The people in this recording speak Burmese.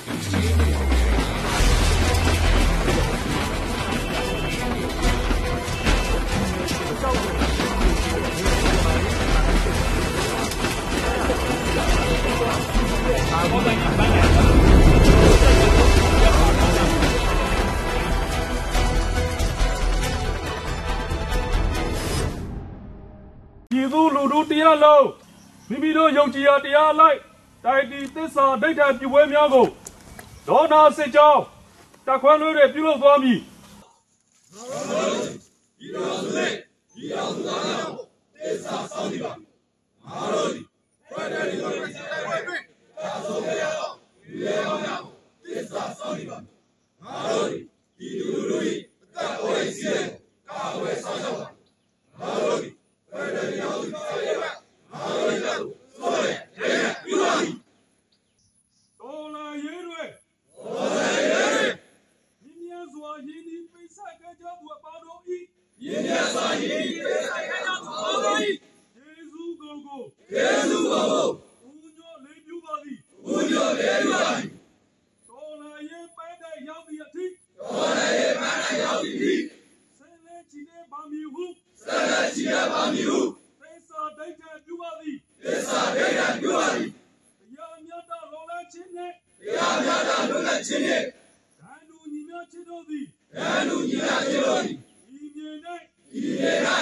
ပြည်သူလူထုတရားလုံးမိမိတို့ယုံကြည်ရာတရားလိုက်တိုက်တီသစ္စာဒိဋ္ဌာပြုပွဲများကို ဒေါနာစစ်ကြောင်းတက်ခွဲလွှဲတွေပြုလုပ်သွားမည်တော် မြင်မြတ်စွာယဉ်ကျေးဆိုင်ခဲ့ကြသောအာသာဤယေရှုကိုယ်ကိုယေရှုကိုယ်ကိုဦးညောလေးပြူပါသည်ဦးညောလေးပြူပါသည်တော်လာရေးပန်းတဲ့ရောက်သည့်အထိတော်လာရေးပန်းတဲ့ရောက်သည့်အထိဆယ်လက်ချီတဲ့ဗာမီဟုဆယ်လက်ချီတဲ့ဗာမီဟုသစ္စာဒိဋ္ဌံပြူပါသည်သစ္စာဒိဋ္ဌံပြူပါသည်တရားမြတ်တော်လောလချင်းနဲ့တရားမြတ်တော်လောလချင်းနဲ့ဓာန်လူညီမချင်းတို့သည်ဓာန်လူညီမချင်းတို့သည် Yeah.